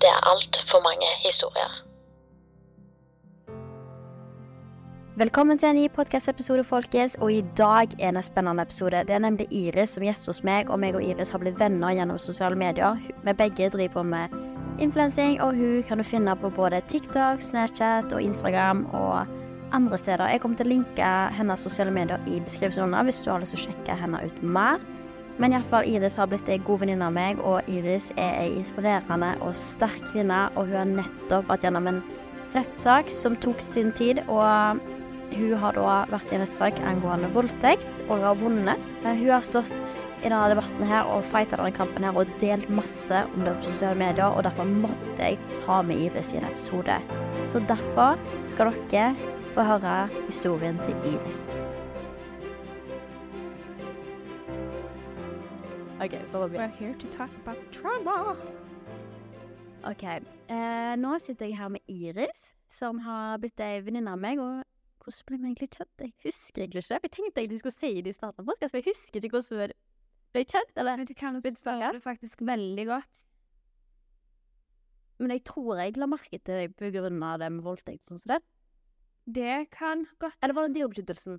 Det er altfor mange historier. Velkommen til en ny podkastepisode, folkens. Og i dag er det en spennende episode. Det er nemlig Iris som gjester hos meg, og meg og Iris har blitt venner gjennom sosiale medier. Vi begge driver på med influensing, og hun kan du finne på både TikTok, Snapchat og Instagram og andre steder. Jeg kommer til å linke hennes sosiale medier i beskrivelsen under hvis du har lyst til å sjekke henne ut mer. Men iallfall Iris har blitt ei god venninne av meg, og Iris er ei inspirerende og sterk kvinne. Og hun har nettopp vært gjennom en rettssak som tok sin tid, og hun har da vært i en rettssak angående voldtekt og har vunnet. Hun har stått i denne debatten her og fighta denne kampen her og delt masse om det på sosiale medier, og derfor måtte jeg ha med Iris i en episode. Så derfor skal dere få høre historien til Iris. OK, for å We're here to talk about trauma. OK. Eh, nå sitter jeg her med Iris, som har blitt ei venninne av meg. Og hvordan ble vi egentlig kjent? Jeg husker egentlig ikke. Jeg tenkte egentlig skulle si det i starten av podkasten, men jeg husker ikke hvordan vi ble kjent. Eller? Men det kan Vil du starte? det faktisk veldig godt. Men jeg tror jeg la merke til deg på grunn av det med voldtekt. Sånn som det. Det kan godt Eller var det dyrebeskyttelsen?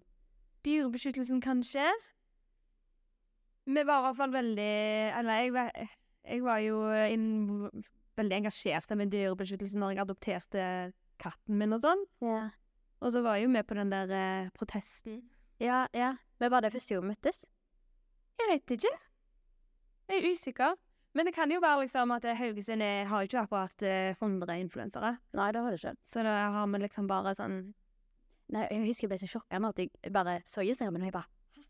Dyrebeskyttelsen kanskje. Vi var i hvert fall veldig Eller jeg var, jeg var jo inn, veldig engasjert med dyrebeskyttelse når jeg adopterte katten min og sånn. Ja. Og så var jeg jo med på den der eh, protesten. Ja, ja. Men var det første gang vi møttes? Jeg vet ikke. Jeg er usikker. Men det kan jo være liksom at eh, Haugesund er, har ikke akkurat eh, 100 influensere. Nei, det var det ikke. Så da har vi liksom bare sånn Nei, jeg husker jeg ble så sjokka at jeg bare så Instagramen, og jeg bare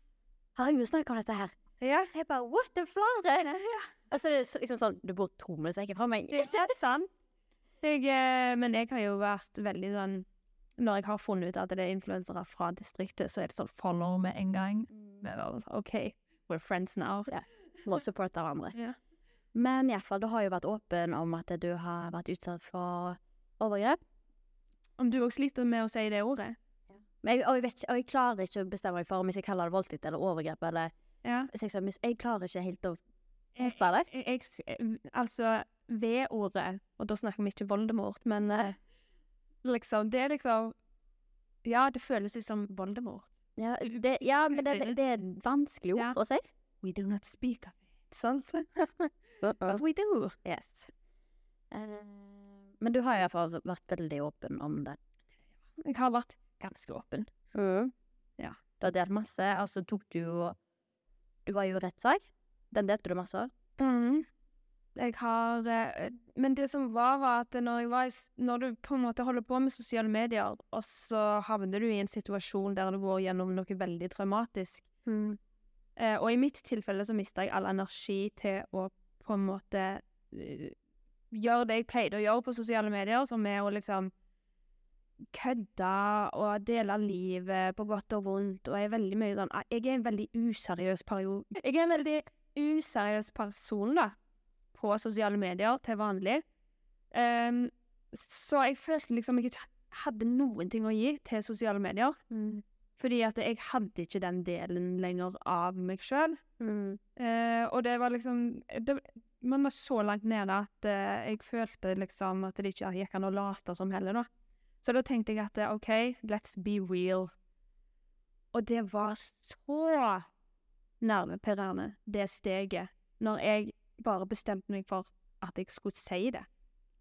Har hun snakka om dette her? Ja. Jeg bare What the flare? Altså, det er det liksom sånn Du bor to minutter vekk fra meg. Det er sant. Jeg, eh, men jeg har jo vært veldig sånn Når jeg har funnet ut at det er influensere fra distriktet, så er det sånn follow med en gang. Er sånn, OK, we're friends now. Ja. Må supporte hverandre. Ja. Men iallfall, du har jo vært åpen om at du har vært utsatt for overgrep. Om du òg sliter med å si det ordet? Men jeg, og, jeg vet ikke, og jeg klarer ikke å bestemme meg for om jeg skal kalle det voldtekt eller overgrep eller Ja. seksuell misbruk. Jeg klarer ikke helt å teste det. Jeg, jeg, altså, V-ordet, og da snakker vi ikke Voldemort, men uh, liksom Det er liksom Ja, det føles ut som Voldemort. Ja, det, ja men det, det er et vanskelig ord Ja. å si. We do not speak of it. Sånn. så. But we do. Yes. Uh, men du har iallfall vært veldig åpen om det. Jeg har vært ganske åpen. Mm. Ja. Du har delt masse. Altså tok du jo Du var jo rettssak. Den delte du masse av? Mm. Jeg har eh, Men det som var, var at når var Når du på en måte holder på med sosiale medier, og så havner du i en situasjon der du går gjennom noe veldig traumatisk eh, Og i mitt tilfelle så mista jeg all energi til å på en måte eh, gjøre det jeg pleide å gjøre på sosiale medier, som er å liksom kødde og dele livet på godt og vondt, og jeg er veldig mye sånn Jeg er en veldig useriøs periode. Jeg er en veldig useriøs person, da, på sosiale medier til vanlig. Um, så jeg følte liksom jeg ikke hadde noen ting å gi til sosiale medier. Fordi at jeg hadde ikke den delen lenger av meg sjøl. Eh, og det var liksom det, Man var så langt nede at uh, jeg følte liksom at det ikke gikk an å late som heller, da. Så da tenkte jeg at OK, let's be real. Og det var så nervepirrende, det steget, når jeg bare bestemte meg for at jeg skulle si det.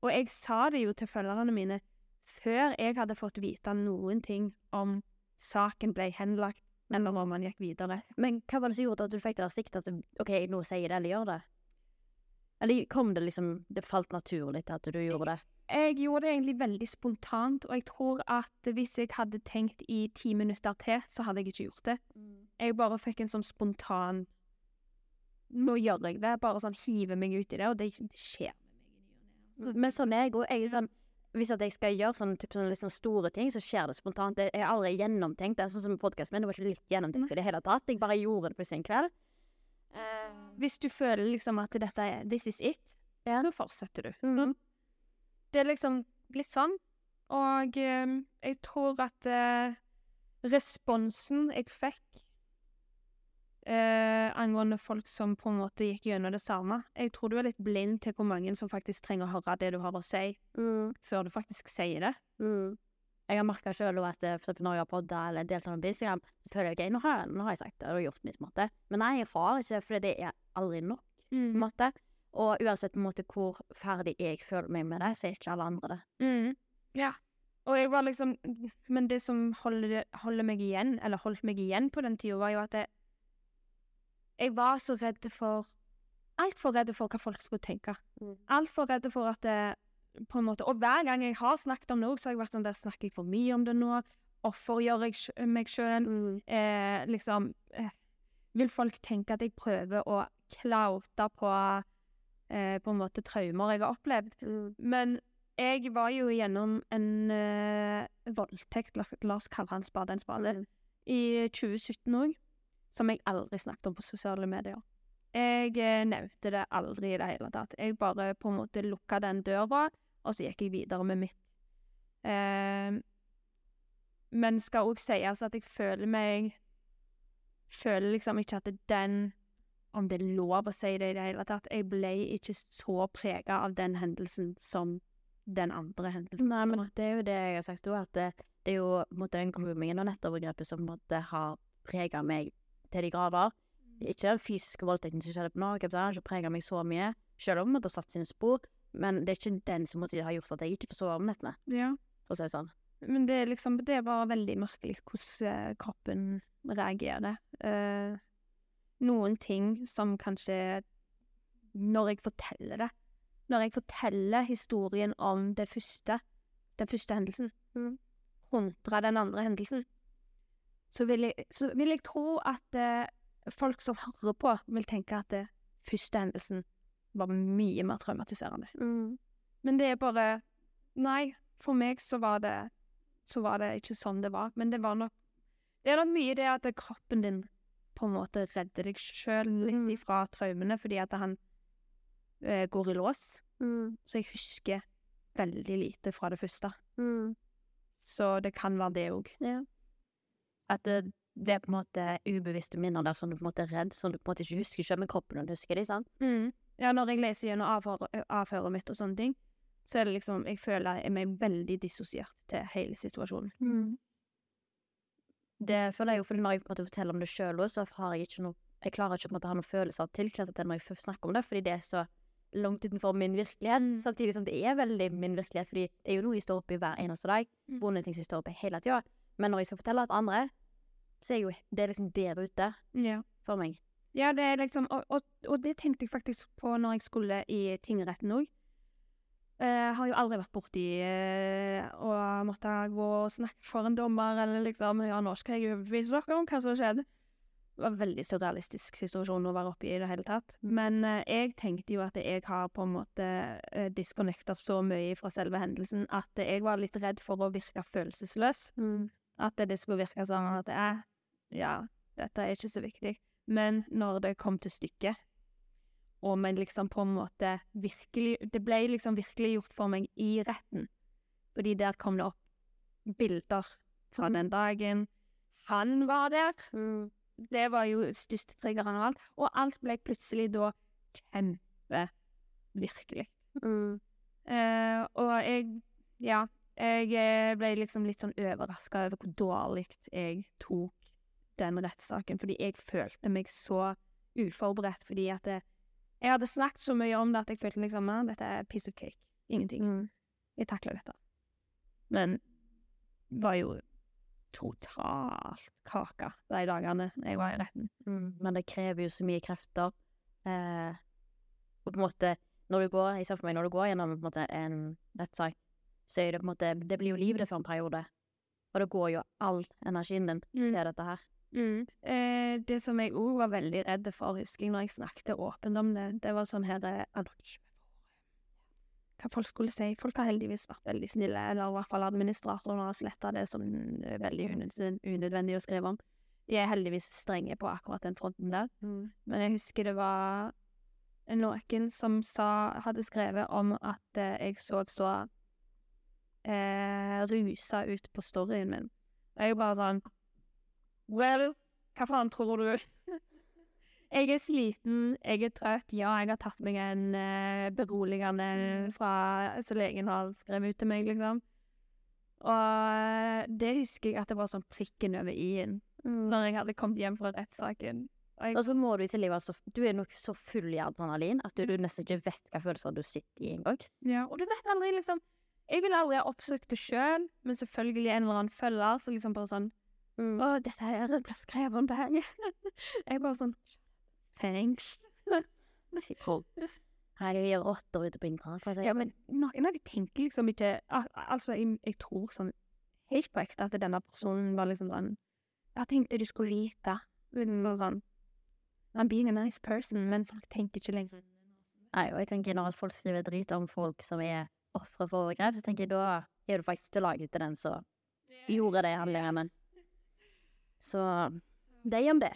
Og jeg sa det jo til følgerne mine før jeg hadde fått vite noen ting om saken ble henlagt, eller om man gikk videre. Men hva var det som gjorde at du fikk det sikt at OK, nå sier det, eller gjør det? Eller kom det liksom Det falt naturlig til at du gjorde det? Jeg gjorde det egentlig veldig spontant, og jeg tror at hvis jeg hadde tenkt i ti minutter til, så hadde jeg ikke gjort det. Jeg bare fikk en sånn spontan Nå gjør jeg det. Bare sånn hive meg ut i det, og det, det skjer med meg ne. Men sånn er jeg òg. Jeg er sånn Hvis at jeg skal gjøre sånne, typ, sånne litt sånn store ting, så skjer det spontant. Jeg har aldri gjennomtenkt. Det sånn som podkasten min. Det var ikke litt gjennomtenkt i det hele tatt. Jeg bare gjorde det plutselig en kveld. Hvis du føler liksom at dette er This is it, Ja. så fortsetter du. Mhm. Det er liksom litt sånn. Og eh, jeg tror at eh, responsen jeg fikk eh, angående folk som på en måte gikk gjennom det samme Jeg tror du er litt blind til hvor mange som faktisk trenger å høre det du har å si, før du faktisk sier det. Mm. Jeg har merka sjøl at eh, for når jeg har podda eller deltatt på Instagram, så føler jeg ok, nå har, nå har jeg sagt det og gjort mitt, på en måte. Men nei, jeg har ikke, for det er aldri nok, på en måte. Og uansett på en måte hvor ferdig jeg føler meg med det, så er ikke alle andre det. Mm. Ja. Og jeg var liksom Men det som holder, holder meg igjen, eller holdt meg igjen på den tida, var jo at jeg, jeg var så redd for Altfor redd for hva folk skulle tenke. Mm. Altfor redd for at det, på en måte, Og hver gang jeg har snakket om noe, så har jeg vært sånn der Snakker jeg for mye om det nå? Offergjør jeg meg sjøl? Eh, liksom eh, Vil folk tenke at jeg prøver å klaute på eh, på en måte traumer jeg har opplevd? Men jeg var jo gjennom en eh, voldtekt, la, la oss kalle han spade en spade, i 2017 òg, som jeg aldri snakket om på sosiale medier. Jeg eh, nevnte det aldri i det hele tatt. Jeg bare på en måte lukka den døra, og så gikk jeg videre med mitt. Eh, men skal òg sies at jeg føler meg Føler liksom ikke at den Om det er lov å si det i det hele tatt. Jeg ble ikke så prega av den hendelsen som den andre hendelsen. Nei, men det er jo det jeg har sagt òg, at det, det er jo på den groomingen og nettovergrepet som måtte ha har prega meg til de grader. Ikke den fysiske voldtekten som skjedde på Norge, det har ikke prega meg så mye, selv om det har satt sine spor, men det er ikke den som måtte, har gjort at jeg ikke forstår om nettene, Ja. for å si det sånn. Men det er liksom Det var veldig merkelig hvordan eh, kroppen reagerer. Eh, noen ting som kanskje Når jeg forteller det Når jeg forteller historien om det første den første hendelsen Mm. kontra den andre hendelsen, så vil jeg, så vil jeg tro at eh, folk som hører på, vil tenke at det første hendelsen var mye mer traumatiserende. Men det er bare Nei, for meg så var det Så var det ikke sånn det var. Men det var nok Det er nok mye det at kroppen din på en måte redder deg sjøl litt ifra traumene, fordi at han eh, går i lås. Så jeg husker veldig lite fra det første. Så det kan være det òg. Ja. At det, det er på en måte ubevisste minner der som du på en måte er redd, som du på en måte ikke husker selv, men kroppen din husker de, sant? Ja, når jeg leser gjennom avhør, avhøret mitt og sånne ting, så er det liksom Jeg føler jeg er meg veldig dissosiert til hele situasjonen. Det føler jeg jo, fordi når jeg på en måte forteller om det sjøl òg, så har jeg ikke noe Jeg klarer ikke på en måte å ha noen følelse av tilknytning til når jeg snakker om det, fordi det er så langt utenfor min virkelighet. Samtidig som det er veldig min virkelighet, fordi det er jo noe jeg står oppe i hver eneste dag. Vonde ting som jeg står oppe i hele tida. Men når jeg skal fortelle at til andre, så er jo det liksom der ute Ja. for meg. Ja, det er liksom Og, og, og det tenkte jeg faktisk på når jeg skulle i tingretten òg. Jeg har jo aldri vært borti uh, å måtte gå og snakke for en dommer, eller liksom Ja, nå skal jeg overbevise dere om hva som har skjedd. Det var en veldig surrealistisk situasjon å være oppe i i det hele tatt. Men eh, jeg tenkte jo at jeg har på en måte uh, disconnecta så mye fra selve hendelsen at jeg var litt redd for å virke følelsesløs. At det skulle virke sånn at jeg, ja, dette er ikke så viktig. Men når det kom til stykket, og men liksom på en måte virkelig Det ble liksom virkelig gjort for meg i retten. Fordi der kom det opp bilder fra den dagen. Han var der. Det var jo største triggeren av alt. Og alt ble plutselig da kjempevirkelig. Eh, og jeg Ja. Jeg eh, ble liksom litt sånn overraska over hvor dårlig jeg tok den rettssaken, fordi jeg følte meg så uforberedt fordi at det, jeg hadde snakket så mye om det at jeg følte liksom at dette er piece of cake. Ingenting. Jeg takler dette. Men var jo totalt kaka de dagene jeg var i retten. Men det krever jo så mye krefter. Eh, og på en måte, når du går, jeg ser for meg når du går gjennom på en, en rettssak, så er det på en måte Det blir jo livet for en periode. Og det går jo all energien din Mm. til dette her. Eh, det som jeg òg var veldig redd for, husker jeg når jeg snakket åpent om det, det var sånn her eh, Hva folk skulle si. Folk har heldigvis vært veldig snille, eller i hvert fall administratoren har sletta det som er veldig unødvendig, å skrive om. De er heldigvis strenge på akkurat den fronten der. Men jeg husker det var noen som sa, hadde skrevet om at eh, jeg så så eh, rusa ut på storyen min. Og jeg bare sånn Well, hva faen tror du? jeg er sliten, jeg er trøtt. Ja, jeg har tatt meg en uh, beroligende fra som legen har skrevet ut til meg, liksom. Og eh, det husker jeg at det var sånn prikken over i-en når jeg hadde kommet hjem fra rettssaken. Og jeg Og så må du i tillegg være så Du er nok så full i adrenalin at du, du nesten ikke vet hva følelser du sitter i engang. Ja, og du vet aldri, liksom Jeg ville aldri ha oppsøkt det sjøl, men selvfølgelig en eller annen følger så liksom bare sånn Mm. Og dette her ble skrevet om dagen. jeg bare sånn Thanks. Er vi rotter ute på internett, for å si det Ja, sånn. men noen av de tenker liksom ikke al Altså, jeg, jeg tror sånn helt på ekte at denne personen var liksom sånn Jeg tenkte du skulle vite. Liksom bare sånn I'm being a nice person, men folk tenker ikke lenger Nei, og jeg tenker når folk skriver drit om folk som er ofre for overgrep, så tenker jeg da er du faktisk laget til den som gjorde de handlingene. Så det om det.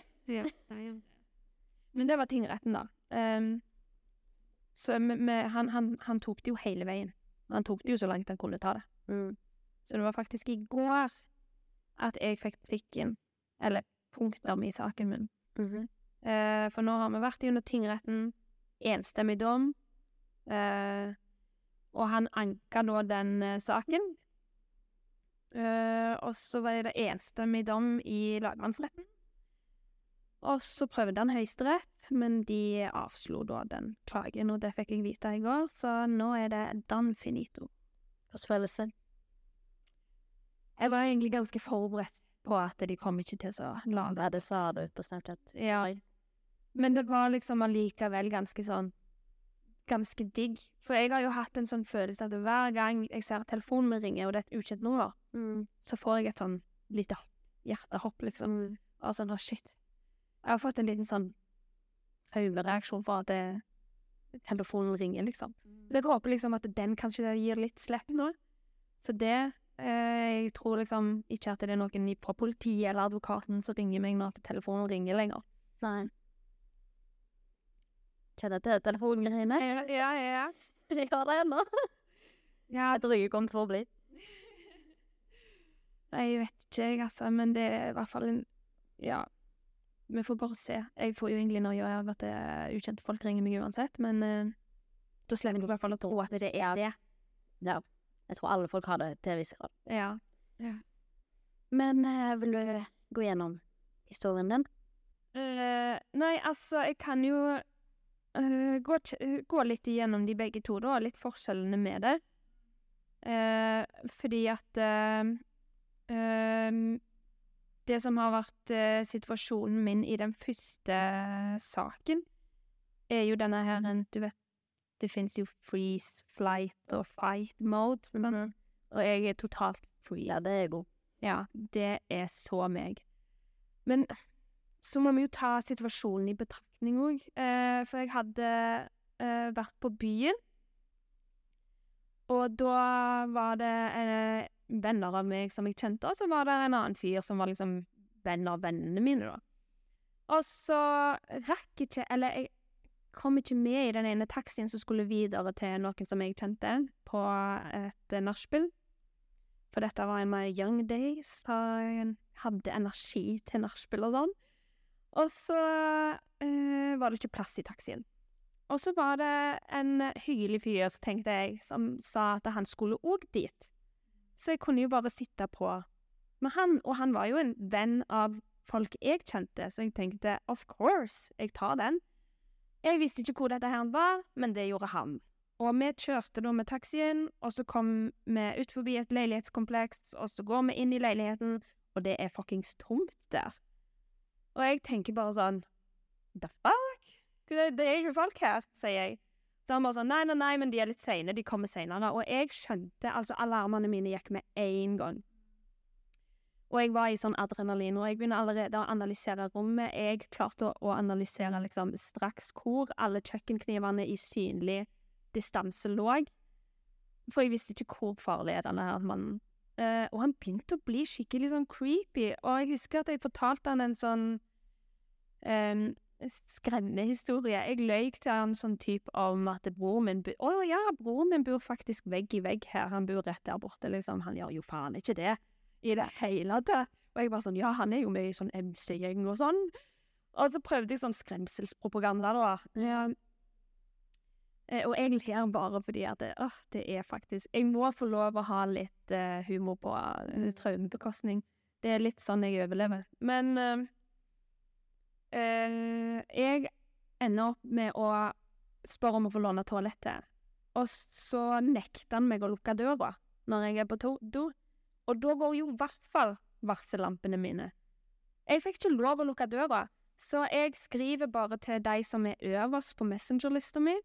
Men det var tingretten, da. Um, så med, med, han, han, han tok det jo hele veien. Han tok det jo så langt han kunne ta det. Så det var faktisk i går at jeg fikk prikken, eller punktum i saken min. Eh, for nå har vi vært under tingretten, enstemmig dom, Uh, og han anka da den uh, saken. Eh, og så var det enstemmig dom i lagmannsretten. Og så prøvde han Høyesterett, men de avslo da den klagen, og det fikk jeg vite i går, så nå er det dan finito. Hvordan føles det? Jeg var egentlig ganske forberedt på at de kom ikke til så lave. Ja, det sa du på Snapchat. Ja. Men det var liksom allikevel ganske sånn Ganske digg. For jeg har jo hatt en sånn følelse at hver gang jeg ser telefonen min ringe, og det er et ukjent nummer, så får jeg et sånn lite hopp, hjertehopp, liksom. Og sånn, å shit. Jeg har fått en liten sånn traumereaksjon for at det, telefonen ringer, liksom. Så jeg håper liksom at den kanskje gir litt slipp nå. Så det eh, Jeg tror liksom ikke at det er noen fra politiet eller advokaten som ringer meg når at telefonen ringer lenger. Nei. Kjenner til telefongreiene? Ja, ja, ja. Jeg har det ennå. Ja, Jeg tror jeg kommer til å bli. jeg vet ikke, jeg, altså, men det er i hvert fall en Ja. Vi får bare se. Jeg får jo egentlig av at det er ukjente folk ringer meg uansett, men uh, da slipper jeg i hvert fall å tro at det er det. Ja. Jeg tror alle folk har det til en viss grad. Ja. Men uh, vil du gå gjennom historien din? Uh, nei, altså, jeg kan jo gå, gå litt igjennom de begge to, da, litt forskjellene med det. Eh, fordi at eh, eh, det som har vært eh, situasjonen min i den første saken, er jo denne her en Du vet, det fins jo freeze, flight og fight mode. sant? Og jeg er totalt free. Ja, det er god. Ja, det er så meg. Men så må vi jo ta situasjonen i betraktning òg. Eh, for jeg hadde eh, vært på byen, og da var det eh, venner av meg som jeg kjente, og så var det en annen fyr som var liksom venn av vennene mine, da. Og så rakk ikke Eller jeg kom ikke med i den ene taxien som skulle videre til noen som jeg kjente, på et nachspiel. For dette var en my young days, da jeg hadde energi til nachspiel og sånn. Og så eh, var det ikke plass i taxien. Og så var det en hyggelig fyr, tenkte jeg, som sa at han skulle òg dit. Så jeg kunne jo bare sitte på med han, og han var jo en venn av folk jeg kjente, så jeg tenkte of course, jeg tar den. Jeg visste ikke hvor dette her var, men det gjorde han. Og vi kjørte da med taxien, og så kom vi ut forbi et leilighetskompleks, og så går vi inn i leiligheten, og det er fuckings tomt der. Og jeg tenker bare sånn The fuck? Det, det er ikke folk her, sier jeg. Så han bare sånn Nei, nei, nei, men de er litt seine. De kommer seinere. Og jeg skjønte Altså, alarmene mine gikk med én gang. Og jeg var i sånn adrenalin, og jeg begynner allerede å analysere rommet. Jeg klarte å, å analysere liksom straks hvor alle kjøkkenknivene i synlig distanse lå. For jeg visste ikke hvor farlig er denne mannen. Eh, og han begynte å bli skikkelig sånn creepy, og jeg husker at jeg fortalte han en sånn um, skremmehistorie. Jeg løy til han sånn type om at broren min Å oh, ja, broren min bor faktisk vegg i vegg her, han bor rett der borte, liksom. Han gjør jo faen ikke det i det hele tatt. Og jeg bare sånn Ja, han er jo med i sånn MC-gjeng og sånn. Og så prøvde jeg sånn skremselspropaganda, da. Ja. Eh, Og jeg ler bare fordi at det, øh, det er faktisk Jeg må få lov å ha litt uh, humor på uh, traumebekostning. Det er litt sånn jeg overlever. Men eh, jeg ender opp med å spørre om å få låne toalettet. Og så nekter han meg å lukke døra når jeg er på do. Og da går jo i hvert fall varsellampene mine. Jeg fikk ikke lov å lukke døra, så jeg skriver bare til de som er øverst på Messenger-lista mi,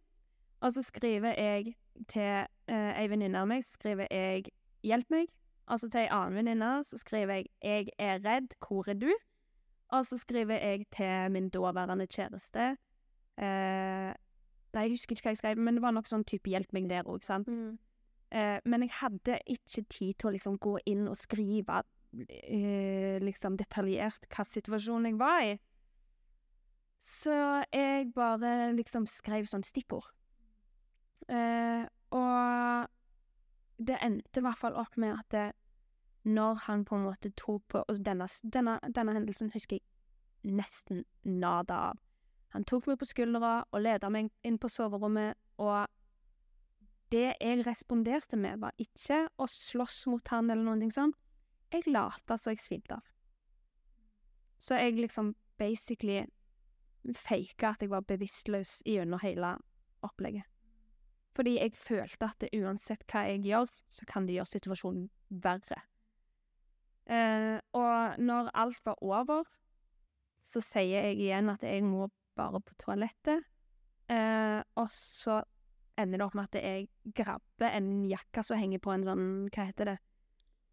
og så skriver jeg til eh, ei venninne av meg, skriver jeg 'hjelp meg', og så til ei annen venninne så skriver jeg 'jeg er redd, hvor er du', og så skriver jeg til min daværende kjæreste eh, Nei, jeg husker ikke hva jeg skrev, men det var nok sånn type 'hjelp meg' der òg, sant. Eh, men jeg hadde ikke tid til å liksom gå inn og skrive eh, liksom detaljert hva situasjonen jeg var i. Så jeg bare liksom skrev sånn stikkord. Eh, og det endte i hvert fall opp med at det, når han på en måte tok på Og denne, denne, denne hendelsen husker jeg nesten nada av. Han tok meg på skuldra og leda meg inn på soverommet, og det jeg responderte med, var ikke å slåss mot han eller noe sånt. Jeg lata så jeg svimte av. Så jeg liksom basically faka at jeg var bevisstløs gjennom hele opplegget. Fordi jeg følte at uansett hva jeg gjør, så kan det gjøre situasjonen verre. Eh, og når alt var over, så sier jeg igjen at jeg må bare på toalettet. Eh, og så ender det opp med at jeg grabber en jakke som henger på en sånn, hva heter det?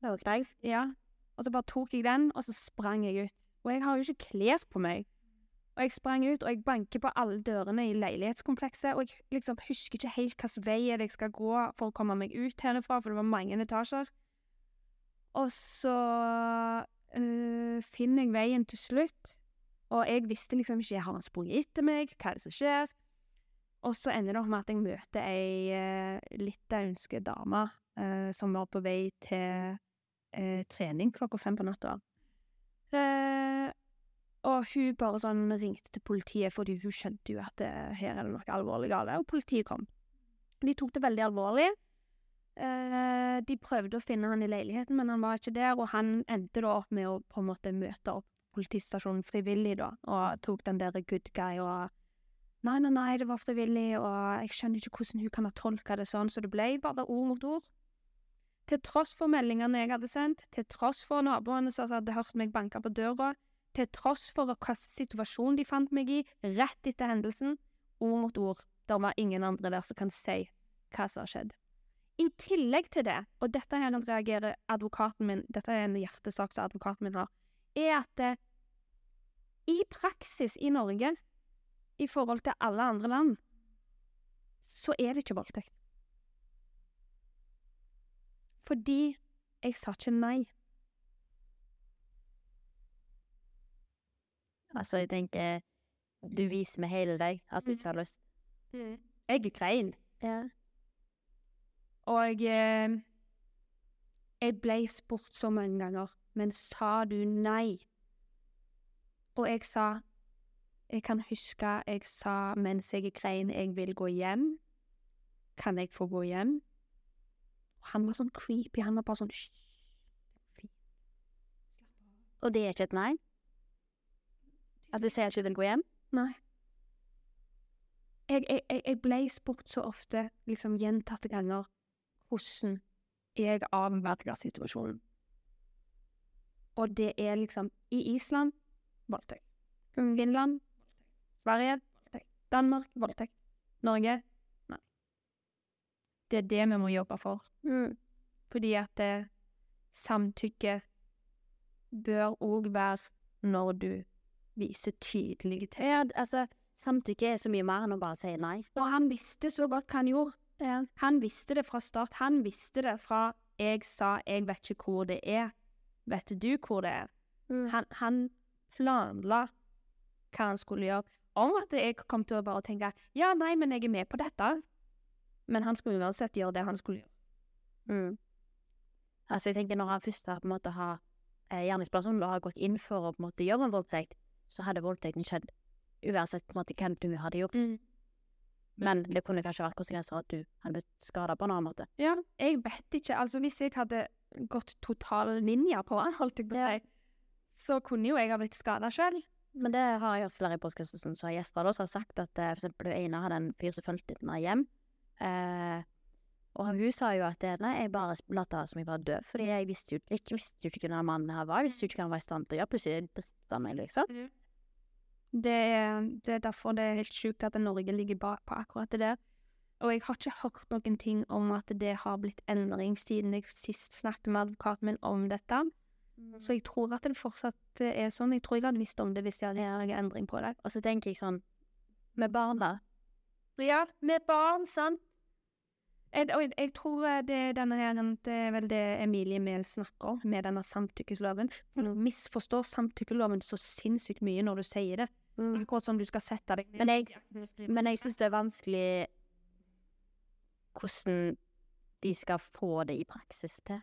Høgreiv. Ja. Og så bare tok jeg den, og så sprang jeg ut. Og jeg har jo ikke klær på meg. Og jeg sprang ut, og jeg banker på alle dørene i leilighetskomplekset, og jeg liksom husker ikke helt hvilken vei jeg skal gå for å komme meg ut herfra, for det var mange etasjer. Og så øh, finner jeg veien til slutt, og jeg visste liksom ikke Har han sprunget etter meg? Hva er det som skjer? Og så ender det opp med at jeg møter ei uh, litauisk dame uh, som var på vei til uh, trening klokka fem på natta. Eh, og hun bare sånn ringte til politiet, fordi hun skjønte jo at her er det noe alvorlig galt, og politiet kom. De tok det veldig alvorlig. Eh, de prøvde å finne han i leiligheten, men han var ikke der, og han endte da opp med å på en måte møte opp politistasjonen frivillig, da, og tok den der good guy og Nei, nei, nei, det var frivillig, og jeg skjønner ikke hvordan hun kan ha tolka det sånn, så det ble bare ord mot ord. Til tross for meldingene jeg hadde sendt, til tross for naboene som hadde hørt meg banke på døra, til tross for hva situasjon de fant meg i rett etter hendelsen, ord mot ord, det var ingen andre der som kan si hva som har skjedd. I tillegg til det, og dette her reagerer advokaten min, dette er en hjertesak som advokaten min har, er at det, i praksis i Norge, i forhold til alle andre land, så er det ikke voldtekt. Fordi jeg sa ikke nei. Altså, jeg tenker Du viser med hele deg at du ikke har lyst. Jeg grein. Ja. Og eh, jeg ble spurt så mange ganger, men sa du nei? Og jeg sa Jeg kan huske jeg sa mens jeg grein, jeg vil gå hjem. Kan jeg få gå hjem? Og han var sånn creepy. Han var bare sånn «Hysj. Og det er ikke et nei? At du sier at du vil gå hjem? Nei. Jeg, jeg- jeg ble spurt så ofte, liksom gjentatte ganger, hvordan jeg avverger situasjonen. Og det er liksom I Island voldtekt. Finland Sverige voldtekt. Danmark voldtekt. Norge nei. Det er det vi må jobbe for. Mm. Fordi at det, samtykke bør òg være når du viser tydelig til. Altså, samtykke er så mye mer enn å bare si nei. Og han visste så godt hva han gjorde. Han visste det fra start. Han visste det fra jeg sa 'jeg vet ikke hvor det er'. Vet du hvor det er? Mm. Han, han planla hva han skulle gjøre. Om at jeg kom til å bare tenke 'ja, nei, men jeg er med på dette'. Men han skulle uansett gjøre det han skulle gjøre. Mm. Altså, jeg tenker når han først har på en måte har eh, gjerningspersonen har gått inn for å på en måte gjøre en voldtekt, så hadde voldtekten skjedd uansett på en måte hvem du hadde gjort. Men det kunne kanskje vært konsekvenser at du hadde blitt skada på en annen måte. Ja, jeg vet ikke. Altså, hvis jeg hadde gått total ninja på han, holdt jeg på å så kunne jo jeg ha blitt skada sjøl. Men det har jeg hørt flere i postkassen som har gjester da, som har sagt at eh, for eksempel Ina hadde en fyr som fulgte henne hjem. Eh, og hun sa jo at nei, jeg bare lot som jeg var død, fordi jeg visste jo ikke, visste jo ikke hvem den mannen her var. Jeg visste jo ikke hva han var i stand til å gjøre. Plutselig drepte han meg, liksom. Det, er- det er derfor det er helt sjukt at Norge ligger bak på akkurat det der. Og jeg har ikke hørt noen ting om at det har blitt endring siden jeg sist snakket med advokaten min om dette. Så jeg tror at det fortsatt er sånn. Jeg tror jeg hadde visst om det hvis jeg hadde gjort noen endring på det. Og så tenker jeg sånn Med barna Ja, med barn, sant? Jeg, og jeg, jeg tror eh, det er denne her, det er vel det Emilie Mehl snakker om, med denne samtykkesloven. Du misforstår samtykkeloven så sinnssykt mye når du sier det. Akkurat som du skal sette deg Men jeg- Men jeg syns det er vanskelig hvordan de skal få det i praksis til.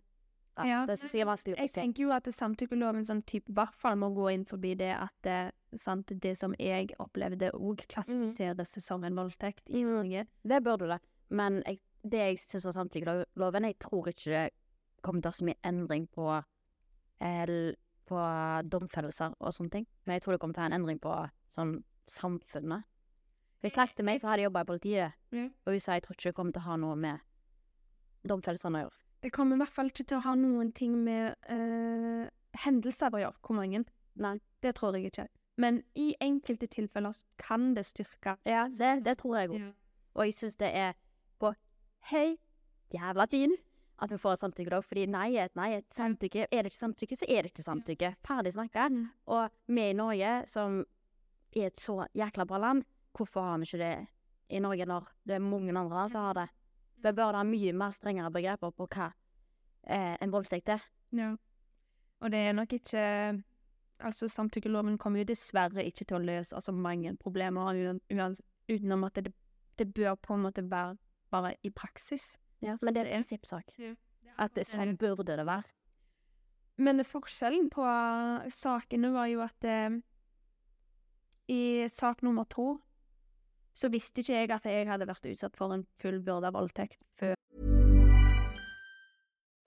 Ja, Ja. Det er vanskelig å Jeg tenker jo at samtykkeloven sånn type, i hvert fall må gå inn forbi det at det, sant, det som jeg opplevde òg klassifiseres som en voldtekt i Norge. Det burde det. Men jeg, det jeg syns var samtykkeloven, jeg tror ikke det kommer til å ha så mye endring på, eh, på domfellelser og sånne ting. Men jeg tror det kommer til å ha en endring på sånn samfunnet. Hvis jeg snakket meg så hadde jeg jobba i politiet, Ja. og hun sa jeg tror ikke det kommer til å ha noe med domfellelsene å gjøre. Det kommer i hvert fall ikke til å ha noen ting med eh, hendelser å gjøre, hvor mange. Nei. Det tror jeg ikke. Men i enkelte tilfeller kan det styrke Ja, det, det tror jeg òg. Og jeg syns det er på høy jævla tid at vi får samtykke, samtykkelov, fordi nei er et nei. Et samtykke Er det ikke samtykke, så er det ikke samtykke. Ferdig snakka. Og vi i Norge, som er et så jækla bra land, hvorfor har vi ikke det i Norge når det er mange andre land som har det? Vi bør ha mye mer strengere begreper på hva eh, en voldtekt er. Ja. Og det er nok ikke Altså, samtykkeloven kommer jo dessverre ikke til å løse altså, mange problemer utenom at det, det bør på en måte være bare i praksis. Ja, men det er en prinsippsak. At det, sånn burde det være. Men forskjellen på sakene var jo at eh, i sak nummer to så visste ikke jeg at jeg hadde vært utsatt for en fullbyrda voldtekt før.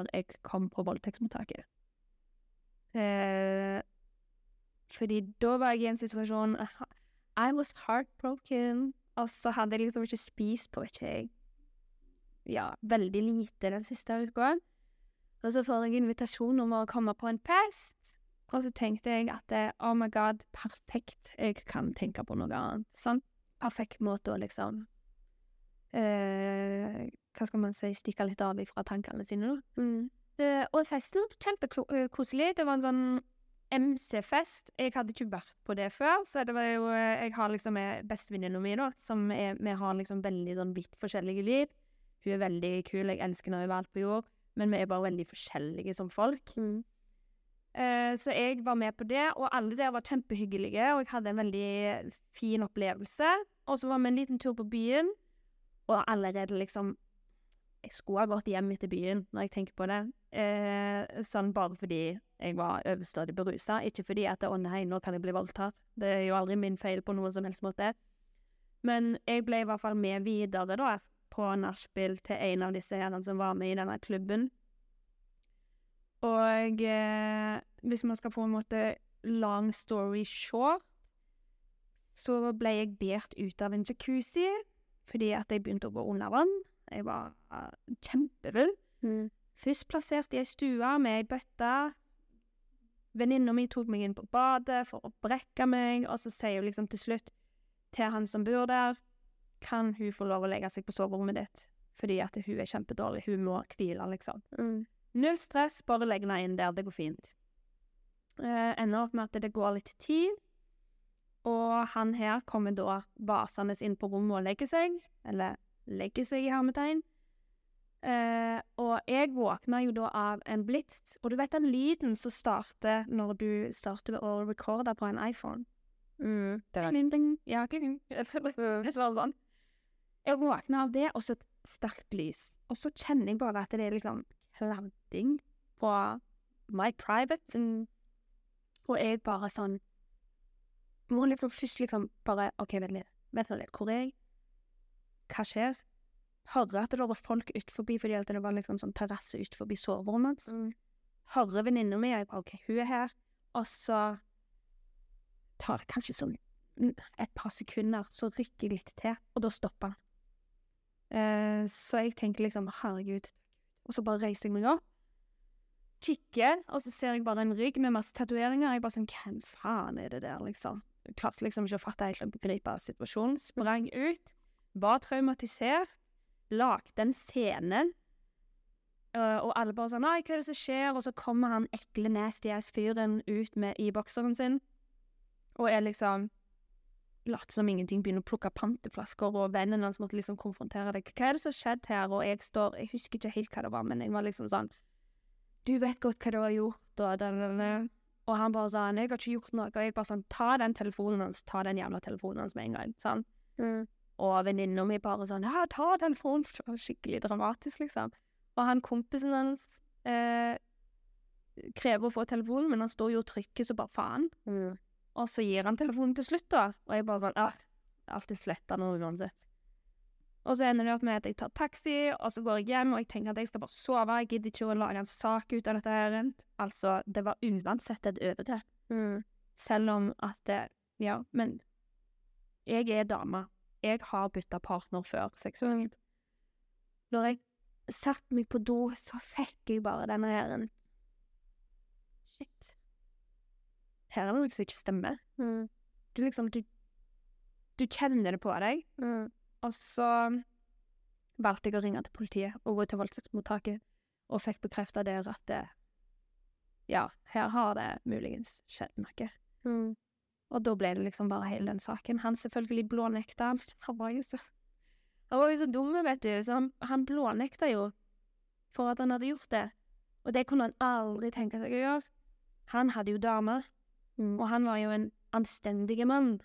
før jeg kom på voldtektsmottaket. Eh, fordi da var jeg i en situasjon I was heartbroken. Og så hadde jeg liksom ikke spist på, ikke jeg Ja, veldig lite den siste uka. Og så får jeg invitasjon om å komme på en fest. Og så tenkte jeg at oh my god, perfekt, jeg kan tenke på noe annet. Sånn perfekt måte å liksom eh, Hva skal man si stikke litt av ifra tankene sine, Mm. Eh, og festen var kjempekoselig. Det var en sånn MC-fest. Jeg hadde ikke vært på det før, så det var jo eh, Jeg har liksom bestevenninna mi, da, som er Vi har liksom veldig sånn vidt forskjellige liv. Hun er veldig kul, jeg elsker henne overalt på jord, men vi er bare veldig forskjellige som folk. Eh, så jeg var med på det, og alle der var kjempehyggelige, og jeg hadde en veldig fin opplevelse. Og så var vi en liten tur på byen, og allerede liksom Jeg skulle ha gått hjem etter byen, når jeg tenker på det. Eh, sånn bare fordi jeg var overstadig berusa, ikke fordi at 'å nei, nå kan jeg bli voldtatt'. Det er jo aldri min feil på noen som helst måte. Men jeg ble i hvert fall med videre, da, på nachspiel til en av disse herrene som var med i denne klubben. Og eh, hvis man skal få en måte long story short, så ble jeg båret ut av en jacuzzi fordi at jeg begynte å gå under vann. Jeg var kjempefull. Først plassert i ei stue med ei bøtte. Venninna mi tok meg inn på badet for å brekke meg, og så sier hun liksom til slutt til han som bor der, kan hun få lov å legge seg på soverommet ditt? Fordi at hun er kjempedårlig, hun må hvile, liksom. Null stress, bare legg henne inn der, det går fint. Eh, ender opp med at det går litt tid, og han her kommer da vasende inn på rommet og legger seg, eller legger seg i hermetegn. Uh, og jeg våkna jo da av en blitz, og du vet den lyden som starter når du starter å recorde på en iPhone? Mm, det var Ding, ding. Ja, kling, kling. Det var sånn. Jeg våkna av det, og så et sterkt lys. Og så kjenner jeg bare at det er liksom kladding på my private. Og jeg bare sånn Må liksom først liksom bare OK, vent litt. Vent nå litt. Hvor er jeg? Hva skjer? Hører at det var folk utenfor fordi at det var liksom sånn terrasse utenfor soverommet hans. Hører venninna mi, jeg bare OK, hun er her. Og så tar det kanskje sånn mm, et par sekunder, så rykker jeg litt til, og da stopper han. Eh, så jeg tenker liksom herregud. Og så bare reiser jeg meg opp, kikker, og så ser jeg bare en rygg med masse tatoveringer. Jeg bare sånn Hvem faen er det der, liksom? Jeg klarte liksom ikke å fatte helt og begripe situasjonen. Sprang ut, var traumatisert, lagde en scene. Uh, og alle bare sånn 'Nei, hva er det som skjer?' Og så kommer han ekle nasty ass-fyren ut med i bokseren sin, og er liksom Later som ingenting, begynner å plukke panteflasker, og vennen hans måtte liksom konfrontere deg. 'Hva er det som har skjedd her?' Og jeg står Jeg husker ikke helt hva det var, men jeg var liksom sånn 'Du vet godt hva du har gjort', og da, da, da. Og han bare sånn 'Jeg har ikke gjort noe', og jeg bare sånn 'Ta den telefonen hans, ta den jævla telefonen hans med en gang', sånn. Og venninna mi bare sånn 'Ja, ta telefonen', skikkelig dramatisk, liksom. Og han kompisen hans eh, krever å få telefonen, men han står jo og trykker så bare faen. Og så gir han telefonen til slutt, da. Og jeg bare sånn ah, Alltid sletta nå uansett. Og så ender det opp med at jeg tar taxi, og så går jeg hjem, og jeg tenker at jeg skal bare sove. Jeg gidder ikke å lage en sak ut av dette her. Altså, det var uansett et overgrep. Selv om at det Ja, men jeg er dame. Jeg har bytta partner før seksuelt. Når jeg satte meg på do, så fikk jeg bare denne her Shit. Her er det noe som ikke stemmer. Du liksom Du, du kjenner det på deg. Og så valgte jeg å ringe til politiet og gå til voldtektsmottaket, og fikk bekrefta der at det, ja, her har det muligens skjedd noe. Og da ble det liksom bare hele den saken. Han selvfølgelig blånekta. Han var jo så Han var jo så dum, vet du, så han, han blånekta jo for at han hadde gjort det. Og det kunne han aldri tenke seg å gjøre. Han hadde jo damer, og han var jo en anstendig mann.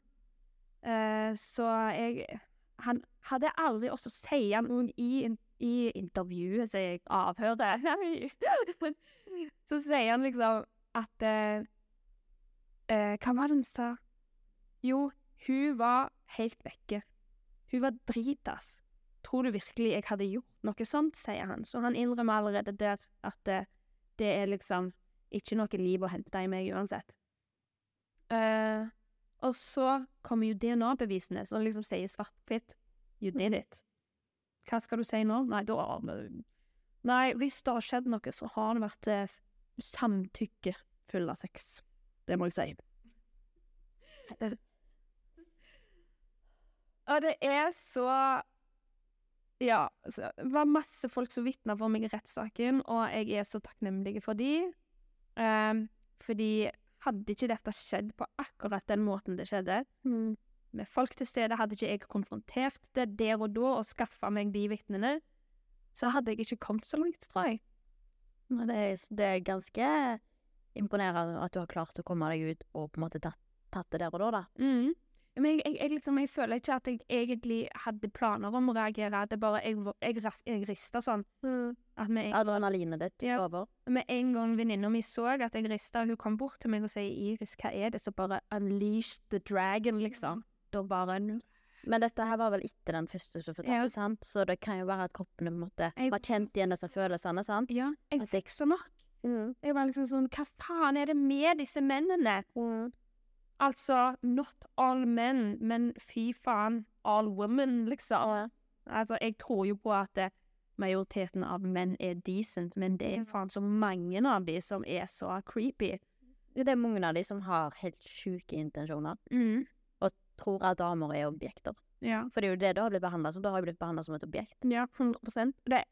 Uh, så jeg Han hadde aldri også sier han noe i, i intervjuet, sier jeg, avhøret Så sier han liksom at eh, eh, Hva var det han sa? Jo, hun var helt vekke. Hun var dritas. Tror du virkelig jeg hadde gjort noe sånt, sier han. Så han innrømmer allerede der at det, det er liksom ikke noe liv å hente i meg uansett. Eh, og så kommer jo DNA-bevisene, som liksom sier svart på hvitt. You did it. Hva skal du si nå? Nei, da Nei, hvis det har skjedd noe, så har det vært eh, samtykke full av sex. Det må jeg si. Og det er så Ja, så det var masse folk som vitna for meg i rettssaken, og jeg er så takknemlig for de. Um, fordi hadde ikke dette skjedd på akkurat den måten det skjedde, med folk til stede, hadde ikke jeg konfrontert det der og da og skaffa meg de vitnene, så hadde jeg ikke kommet så langt, tror jeg. Det er, det er ganske imponerende at du har klart å komme deg ut og på en måte tatt, tatt det der og da, da. Mm. Men jeg, jeg, jeg, liksom, jeg føler ikke at jeg egentlig hadde planer om å reagere. Det er bare jeg, jeg, jeg rista sånn. At med, Adrenalinet ditt Ja. over. med en gang venninna mi så at jeg rista, hun kom bort til meg og sa 'Iris, hva er det?' Så bare 'unleash the dragon', liksom. Da bare Men dette her var vel etter den første som fortalte, Ja. sant? Så det kan jo være at kroppen på en måte har kjent igjen disse følelsene, sant? Ja, jeg At det- fikk så nok. Jeg var liksom sånn Hva faen er det med disse mennene? Altså, not all men, men fy faen, all women, liksom. Altså, jeg tror jo på at eh, majoriteten av menn er decent, men det er faen så mange av de som er så creepy. Det er mange av de som har helt sjuke intensjoner, Mm. og tror at damer er objekter. Ja. For det er jo det du har blitt behandla som. Du har jo blitt behandla som et objekt. Ja, 100% Det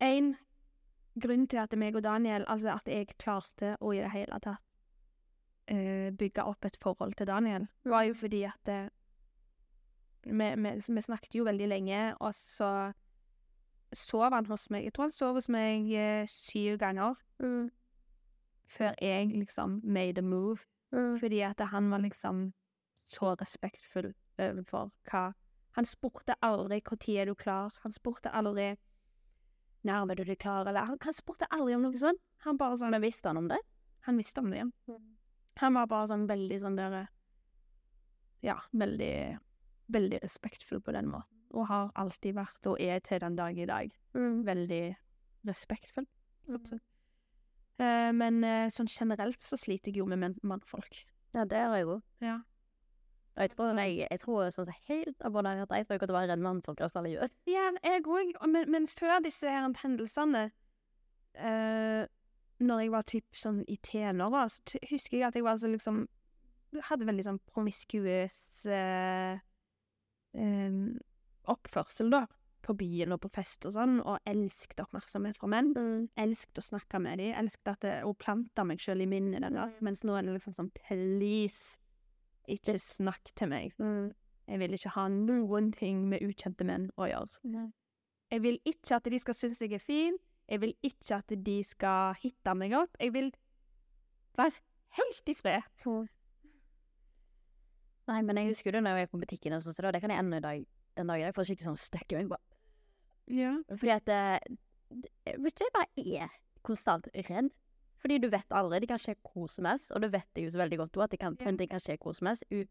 En grunn til at meg og Daniel, altså at jeg klarte å i det hele tatt uh, bygge opp et forhold til Daniel, var jo fordi at uh, vi, vi, vi snakket jo veldig lenge, og så sov han hos meg. Jeg tror han sov hos meg uh, syv ganger før jeg liksom made a move. Fordi at han var liksom så respektfull overfor hva Han spurte aldri når er du klar. Han spurte aldri nærmer du deg klar, eller han, han spurte aldri om noe sånt. Han bare sånn Men visste han om det? Han visste om det, ja. Han var bare sånn veldig sånn der Ja, veldig Veldig respektfull på den måten. Og har alltid vært, og er til den dag i dag, veldig respektfull. Eh, men uh, sånn generelt så sliter jeg jo med mannfolk. Ja, det gjør jeg òg. Ja. Og jeg tror, jeg, jeg tror sånn helt abonnert, jeg tror ikke at det var en for resten av livet. Ja, jeg òg. Men, men før disse her hendelsene uh, Når jeg var typ sånn i tenåra, så husker jeg at jeg var så liksom Hadde veldig sånn promiskuøs uh, um, oppførsel, da. På byen og på fest og sånn, og elsket oppmerksomhet fra menn. Elsket å snakke med dem, elsket at det, og planta meg sjøl i minnet deres, mens nå er det liksom sånn please, ikke snakk til meg. Jeg vil ikke ha noen ting med ukjente menn å gjøre. Jeg vil ikke at de skal synes jeg er fin. Jeg vil ikke at de skal hitte meg opp. Jeg vil være helt i fred. Nei, men jeg husker det når jeg er på butikken og sånn, så da, det kan jeg ennå i dag, den dagen. Jeg får skikkelig sånn støkk i meg. bare- Ja. Fordi at eh, vet du, jeg bare er konstant redd. Fordi du vet aldri. Det kan skje hvor som helst, og du vet det jo så veldig godt også, at det kan, ting kan skje hvor som helst. U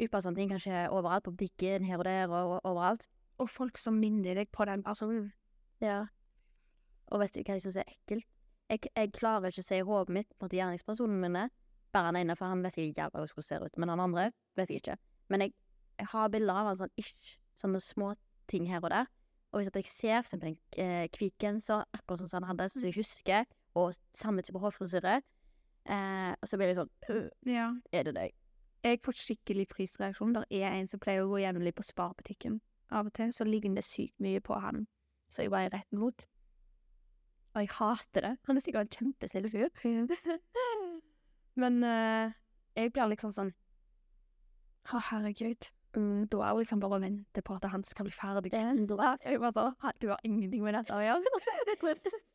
Upassende ting kan skje overalt, på butikken, her og der, og, og overalt. Og folk som minner deg på den personen. Ja. Og vet du hva jeg syns er ekkelt? Jeg, jeg klarer ikke å se i hodet mitt på gjerningspersonene mine. min bare han ene, for han vet ikke hvordan han ser ut. Men han andre vet jeg ikke. Men jeg, jeg har bilder av han sånn ish, sånne små ting her og der. Og hvis jeg ser for eksempel en eh, hvit genser, akkurat sånn som han hadde, som jeg husker, og samme type hårfrisyre, eh, og så blir jeg sånn «Øh, Ja. Er det deg? Jeg får skikkelig frysreaksjon. Der er en som pleier å gå jevnlig på sparebutikken. Av og til så ligger det sykt mye på han, så jeg bare er rett mot. Og jeg hater det. Han er sikkert en kjempesnill fyr. Men eh, jeg blir liksom sånn Å, herregud. Mm, da er det liksom bare å vente på at han skal bli ferdig. Sånn, Du har ingenting med dette å gjøre.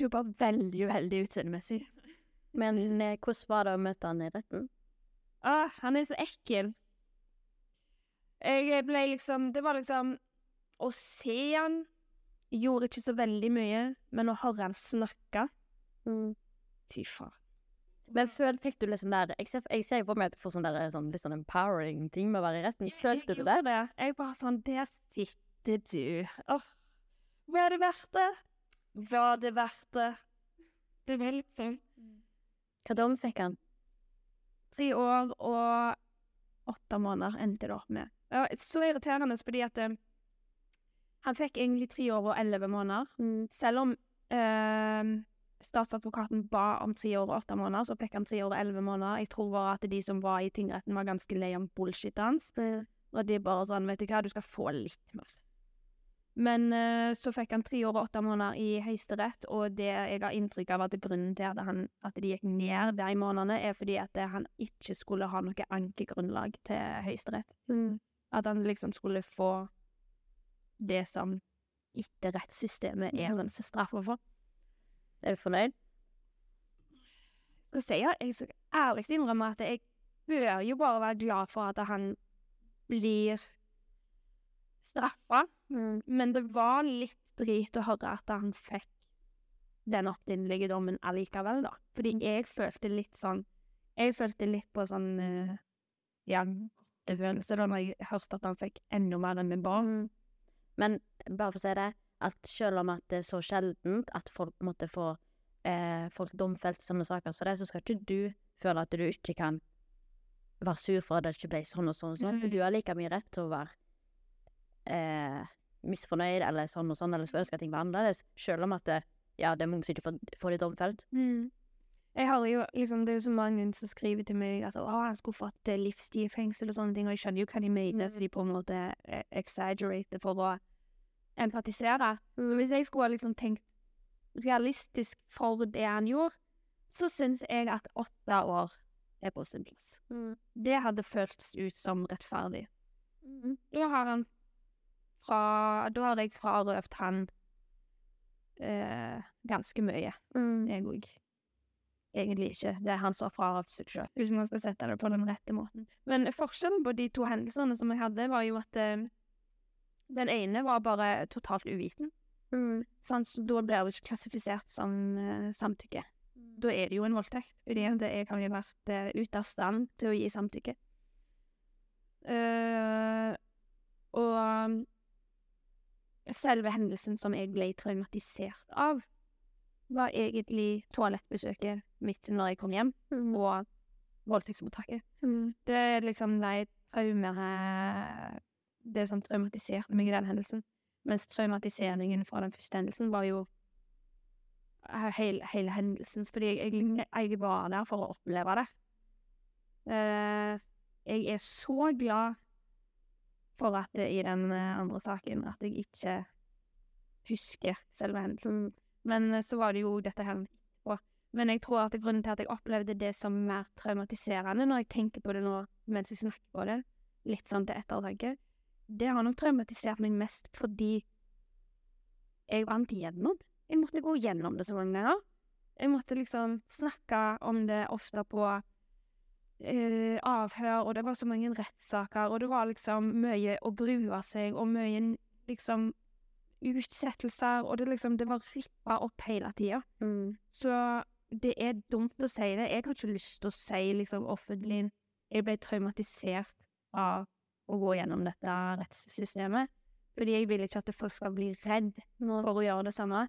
Du var veldig uheldig utseendemessig. Men eh, hvordan var det å møte han i retten? Ah, han er så ekkel. Jeg ble liksom Det var liksom Å se han gjorde ikke så veldig mye, men å høre han snakke mm. Fy faen. Men føl, fikk du liksom der Jeg ser, jeg ser på meg at du får sånn der sånn, litt sånn empowering ting med å være i retten. Følte du det? Jeg bare sånn Der sitter du. Åh. Var det verdt det? Var det verdt det? Det var litt sånn Hva dom fikk han? Tre år og åtte måneder endte det opp med. Ja, så irriterende fordi at um, han fikk egentlig tre år og elleve måneder. Selv om um, statsadvokaten ba om tre år og åtte måneder, så fikk han tre år og elleve måneder. Jeg tror bare at de som var i tingretten var ganske lei om bullshit hans. Og de bare sånn, vet du hva, du skal få litt mer. Men uh, så fikk han tre år og åtte måneder i Høyesterett, og det jeg har inntrykk av at grunnen til at, han, at de gikk ned de månedene, er fordi at eh, han ikke skulle ha noe ankegrunnlag til Høyesterett. At han liksom skulle få det som etter rettssystemet er hans straff for. Er du fornøyd? skal si jeg skal ærlig innrømme at jeg bør jo bare være glad for at han blir straffa. Men det var litt drit å høre at han fikk den opprinnelige dommen allikevel, da. Fordi jeg følte litt sånn Jeg følte litt på sånn uh, Ja, godtefølelse da når jeg hørte at han fikk enda mer enn min barn. Men bare for å si det, at selv om at det er så sjeldent at folk måtte få eh, folk domfelt i sånne saker som det, så skal ikke du føle at du ikke kan være sur for at det ikke ble sånn og sånn og sånn, for du har like mye rett til å være eh, misfornøyd eller sånn og sånn, eller skulle ønske at ting var annerledes, selv om at det, ja, det er mange som ikke får, får det domfelt. Jeg har jo liksom, Det er jo så mange som skriver til meg at å, han skulle fått eh, livstid i fengsel og sånne ting, og jeg skjønner jo hva de mener, for de på en måte exaggerater for å empatisere. Hvis jeg skulle ha liksom tenkt realistisk for det han gjorde, så syns jeg at åtte år er på sin plass. Det hadde føltes ut som rettferdig. Da har han fra Da har jeg frarøvd han eh, ganske mye, jeg òg. Egentlig ikke. Det er han som har frarøvd seg sjøl, hvis man skal sette det på den rette måten. Men forskjellen på de to hendelsene som jeg hadde, var jo at eh, den ene var bare totalt uviten. Sånn, så da blir det ikke klassifisert som eh, samtykke. Da er det jo en voldtekt, fordi er jeg kan jo vært eh, ute av stand til å gi samtykke. Uh, og selve hendelsen som jeg ble traumatisert av, var egentlig toalettbesøket mitt når jeg kom hjem, og voldtektsmottaket. Det er liksom de traumene Det som traumatiserte meg i den hendelsen. Mens traumatiseringen fra den første hendelsen var jo hele, hele hendelsen, fordi jeg, jeg, jeg var der for å oppleve det. Uh, jeg er så glad for at i den eh, andre saken at jeg ikke husker selve hendelsen. Men eh, så var det jo dette her etterpå. Men jeg tror at grunnen til at jeg opplevde det som mer traumatiserende når jeg tenker på det nå mens jeg snakker på det, litt sånn til ettertanke, det har nok traumatisert meg mest fordi jeg vant igjennom. Jeg måtte gå gjennom det så mange ganger. Jeg måtte liksom snakke om det ofte på eh, avhør, og det var så mange rettssaker, og det var liksom mye å grue seg, og mye liksom utsettelser, og det liksom Det var rippa opp hele tida. Så det er dumt å si det. Jeg har ikke lyst til å si liksom offentlig Jeg ble traumatisert av å gå gjennom dette rettssystemet. Fordi jeg vil ikke at folk skal bli redd for å gjøre det samme.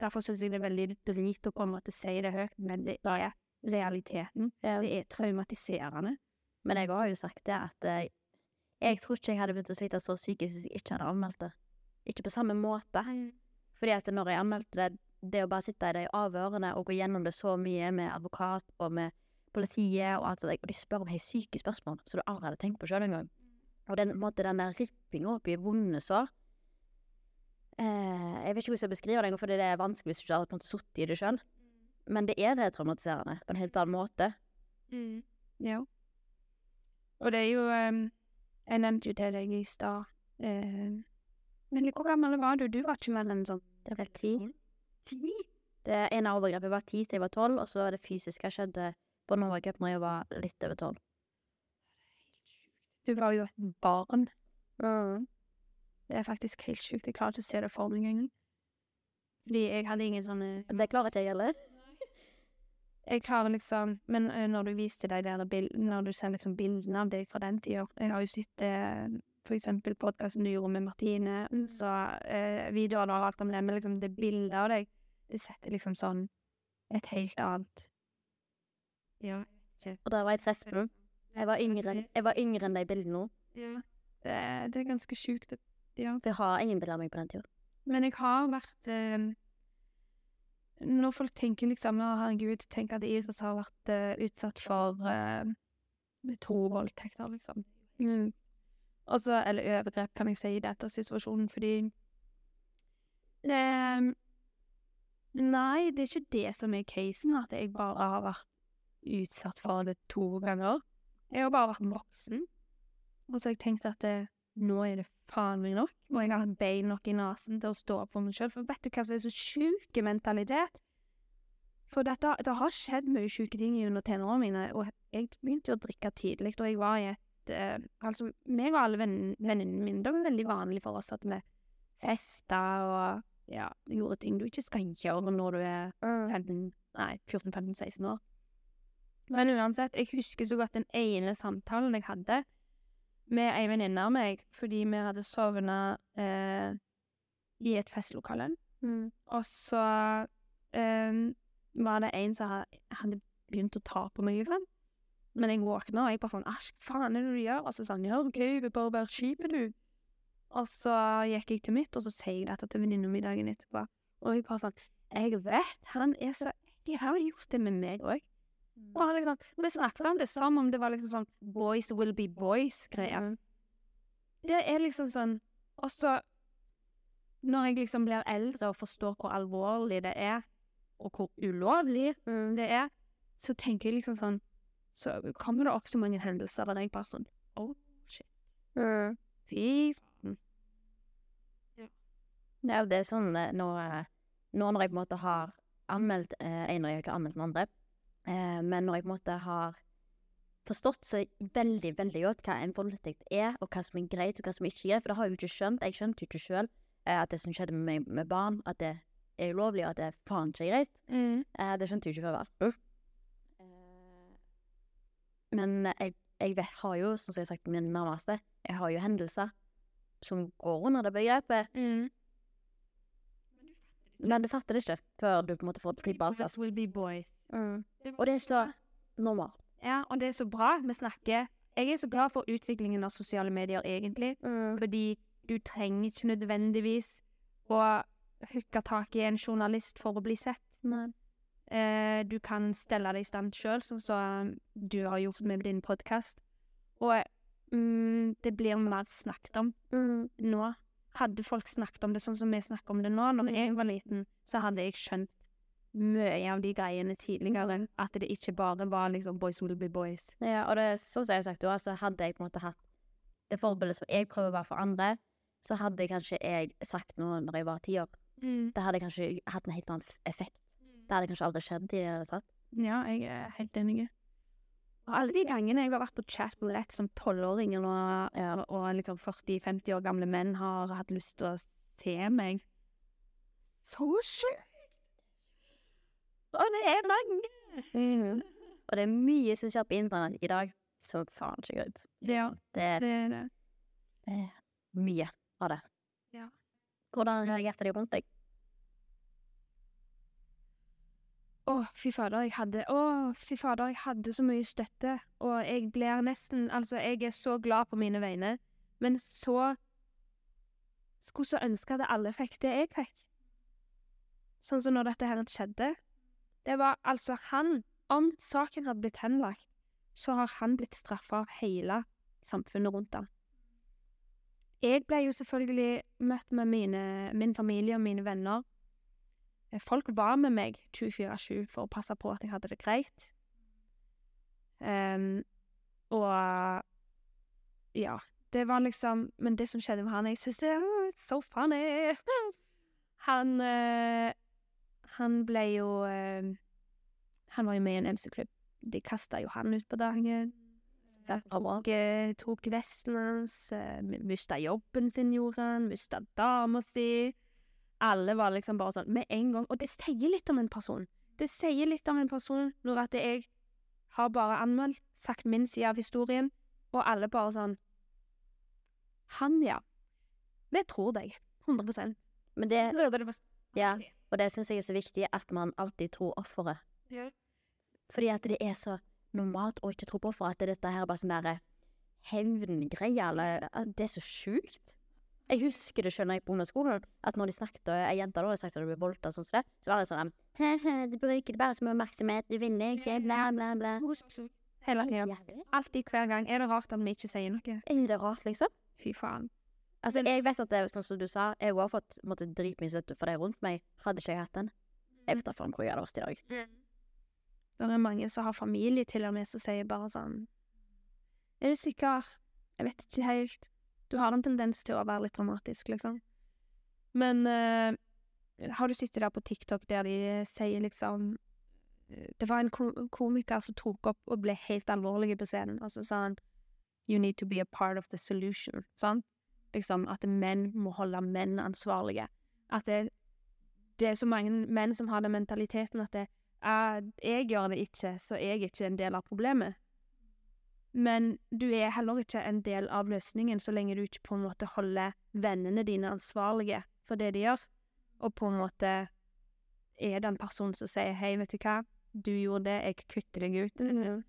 Derfor syns jeg det er veldig drit å på en måte si det høyt, men det er realiteten. Det er traumatiserende. Men jeg har jo sagt det at jeg, jeg tror ikke jeg hadde begynt å slite så psykisk hvis jeg ikke hadde anmeldt det. Ikke på samme måte. Fordi at når jeg anmeldte det, det å bare sitte i de avhørene og gå gjennom det så mye med advokat og med politiet og alt det der, og de spør om helt syke spørsmål som du aldri hadde tenkt på sjøl engang. Og den, måte, den der rippinga opp i vonde sår eh, Jeg vet ikke hvordan jeg skal beskrive det for det er vanskelig hvis du ikke har sittet i det sjøl. Men det er retraumatiserende på en helt annen måte. Ja. Og det er jo um, Jeg nevnte jo til deg i stad uh, Men hvor gammel var du? Du var ikke mer enn sånn Det var ti. ti? Det ene overgrepet var ti til jeg var tolv, og så det fysiske skjedde på Norway Cup når jeg var litt over tolv. Du var jo et barn. Det er faktisk helt sjukt. Jeg klarer ikke å se det for meg engang. Fordi jeg hadde ingen sånne Det klarer ikke jeg heller. Jeg klarer liksom Men eh, når du viste deg der Når du ser liksom bildene av deg fra den tida Jeg har jo sett eh, for eksempel podkasten du gjorde med Martine, så eh, videoer du har lagd om det, men liksom det bildet av deg, det setter liksom sånn et helt annet Ja. Og da var jeg 13. Jeg var yngre, jeg var yngre enn de bildene nå. Ja. Det, det er ganske sjukt. Ja. For jeg har ingen bilder av meg på den tida. Men jeg har vært eh, Når folk tenker liksom Å, herregud, tenk at Iris har vært uh, utsatt for uh, to voldtekter, liksom. Mm. Og Eller overgrep, kan jeg si, i dette situasjonen, fordi um, Nei, det er ikke det som er casen, at jeg bare har vært utsatt for det to ganger. Jeg har bare vært voksen. Og så har jeg tenkt at det, nå er det faen meg nok, og jeg har bein nok i nesen til å stå opp for meg sjøl. For vet du hva som er så sjuk mentalitet? For dette, det har skjedd mye sjuke ting under tenårene mine, og jeg begynte å drikke tidlig, og jeg var i et eh, Altså, meg og alle venn- venninnene mine, det var veldig vanlig for oss at vi festa og ja, gjorde ting du ikke skal gjøre når du er 15, nei, 14-15-16 år. Men uansett, jeg husker så godt den ene samtalen jeg hadde med ei venninne av meg, fordi vi hadde sovna eh, i et festlokale. Og så eh, var det en som hadde begynt å ta på meg, liksom. Men jeg våkna, og jeg bare sånn Æsj, hva faen er det du gjør? Og så sa han ja, OK, du bare å være skipet, du. Og så gikk jeg til mitt, og så sier jeg dette til venninna mi dagen etterpå. Og jeg bare sånn Jeg vet, han er så ekkel. Han har gjort det med meg òg. Og han liksom Vi snakket om det som om det var liksom sånn boys will be boys-greien. Det er liksom sånn Og så Når jeg liksom blir eldre og forstår hvor alvorlig det er, og hvor ulovlig det er, så tenker jeg liksom sånn Så kommer det også mange hendelser der jeg bare sånn Oh, shit. Fy faen. Det er jo sånn eh, nå, eh, nå når jeg på en måte har anmeldt eh, en de, jeg har ikke anmeldt den andre, eh, men når jeg på en måte har forstått så veldig, veldig godt hva en voldtekt er, og hva som er greit, og hva som ikke er, for det har jeg jo ikke skjønt. Jeg skjønte jo ikke sjøl eh, at det som skjedde med meg med barn, at det er ulovlig, og at det er faen ikke er greit. Eh, det skjønte jeg jo ikke før jeg var 18. Eh, men jeg, jeg vet, har jo, som jeg har sagt til mine nærmeste, jeg har jo hendelser som går under det begrepet. Men du fatter det ikke før du på en måte får det tilbake. Mm. Og det er så normalt. Ja, og det er så bra. Vi snakker Jeg er så glad for utviklingen av sosiale medier, egentlig. Fordi du trenger ikke nødvendigvis å hooke tak i en journalist for å bli sett. Eh, du kan stelle deg i stand sjøl, sånn som du har gjort med din podkast. Og mm, det blir mer snakket om nå. Hadde folk snakket om det sånn som vi snakker om det nå, når jeg var liten, så hadde jeg skjønt mye av de greiene tidligere. At det ikke bare var liksom boys will be boys. Ja, og det er sånn som jeg har sagt, òg, så hadde jeg på en måte hatt det forbildet som jeg prøver å være for andre, så hadde kanskje jeg sagt noe når jeg var ti år. Det hadde kanskje hatt en helt annen effekt. Det hadde kanskje aldri skjedd hele tatt. Ja, jeg er helt enig. Og alle de gangene jeg har vært på chat chatbillett som tolvåring, og, og liksom 40-50 år gamle menn har hatt lyst til å se meg Så sjukt! Og det er mange! Og det er mye som skjer på internett i dag som faen ikke greit. Ja, Det er, det er det. det er mye av det. Ja. Hvordan reagerte de rundt deg? Å, fy fader, jeg hadde Å, fy fader, jeg hadde så mye støtte, og jeg blir nesten Altså, jeg er så glad på mine vegne, men så Skulle så ønske at alle fikk det jeg fikk. Sånn som når dette her skjedde. Det var altså han Om saken hadde blitt henlagt, så har han blitt straffa av hele samfunnet rundt ham. Jeg ble jo selvfølgelig møtt med mine, min familie og mine venner. Eh, Folk var med meg 24-7 for å passe på at jeg hadde det greit. Um, og Ja. Det var liksom Men det som skjedde med han, jeg syns det er so funny. Han eh, Han ble jo eh, Han var jo med i en MC-klubb. De kasta jo han ut på dagen. Eh, tok vesten hans. Mista jobben sin, gjorde han. Mista dama si. Alle var liksom bare sånn med en gang. Og det sier litt om en person. Det sier litt om en person når at jeg har bare anmeldt, sagt min side av historien, og alle bare sånn Han, ja. Vi tror deg. 100% Men det Ja, og det syns jeg er så viktig, at man alltid tror offeret. Ja. Fordi at det er så normalt å ikke tro på offeret, at dette her er bare sånn derre hevngreie, eller Det er så sjukt. Jeg husker det sjøl når jeg gikk på ungdomsskolen, at når de snakket og ei jente hadde sagt at du ble voldtatt, sånn som det, så var det sånn He-he, du bruker det bare som oppmerksomhet, du vinner ikke, bla, bla, bla. Hele tida. Alltid, hver gang. Er det rart at vi ikke sier noe? Er det rart, liksom? Fy faen. Altså, jeg vet at det er sånn som du sa, jeg har fått måtte, dritmye støtte for de rundt meg. Hadde ikke jeg hatt den. Jeg vet da faen hvor jeg hadde vært i dag. Det er mange som har familie til og med som sier bare sånn Er du sikker? Jeg vet ikke helt. Du har en tendens til å være litt dramatisk, liksom. Men uh, har du sittet der på TikTok der de sier liksom eh, Det var en komiker som tok opp og ble helt alvorlig på scenen, og så sa han You need to be a part of the solution. Sant? Liksom at menn må holde menn ansvarlige. At det, det er så mange menn som har den mentaliteten at det, «Ah, jeg gjør det ikke, så jeg er ikke en del av problemet. Men du er heller ikke en del av løsningen så lenge du ikke på en måte holder vennene dine ansvarlige for det de gjør, og på en måte er den personen som sier 'hei, vet du hva, du gjorde det, jeg kutter deg ut'.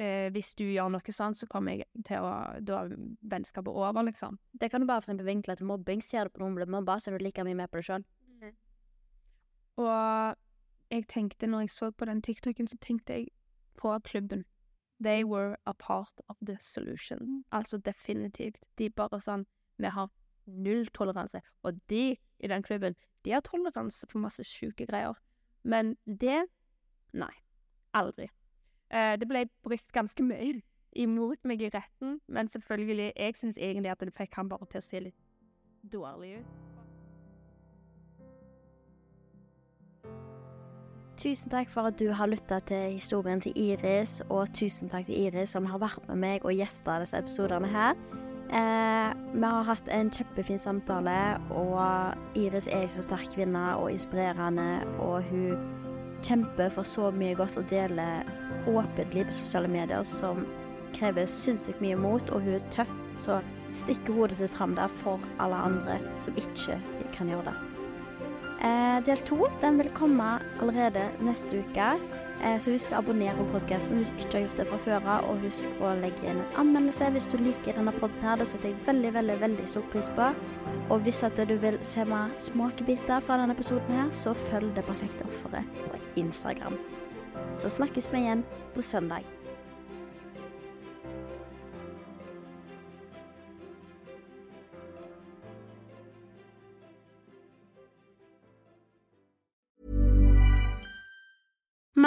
Eh, hvis du gjør noe sånn, så kommer jeg til å Da er vennskapet over, liksom. Det kan du bare for eksempel vinkle til mobbing. Ser du på noen blir mobba, så er du like mye med på det sjøl. Og jeg tenkte, når jeg så på den TikToken, så tenkte jeg på klubben. They were a part of the solution. Altså definitivt. De bare sånn Vi har nulltoleranse. Og de i den klubben, de har toleranse for masse sjuke greier. Men det Nei. Aldri. Eh, det ble brukt ganske mye imot meg i retten, men selvfølgelig Jeg syns egentlig at det fikk han bare til å se litt dårlig ut. Tusen takk for at du har lytta til historien til Iris, og tusen takk til Iris som har vært med meg og gjesta disse episodene her. Eh, vi har hatt en kjempefin samtale, og Iris er en så sterk kvinne og inspirerende, og hun kjemper for så mye godt og deler åpentlig på sosiale medier som krever sinnssykt mye mot, og hun er tøff, så stikker hodet sitt fram der for alle andre som ikke kan gjøre det. Eh, del to vil komme allerede neste uke. Eh, så husk å abonnere på podkasten hvis du ikke har gjort det fra før av. Og husk å legge inn en anmeldelse hvis du liker denne podden her. Det setter jeg veldig, veldig veldig stor pris på. Og hvis at du vil se meg smakebiter fra denne episoden her, så følg Det perfekte offeret på Instagram. Så snakkes vi igjen på søndag.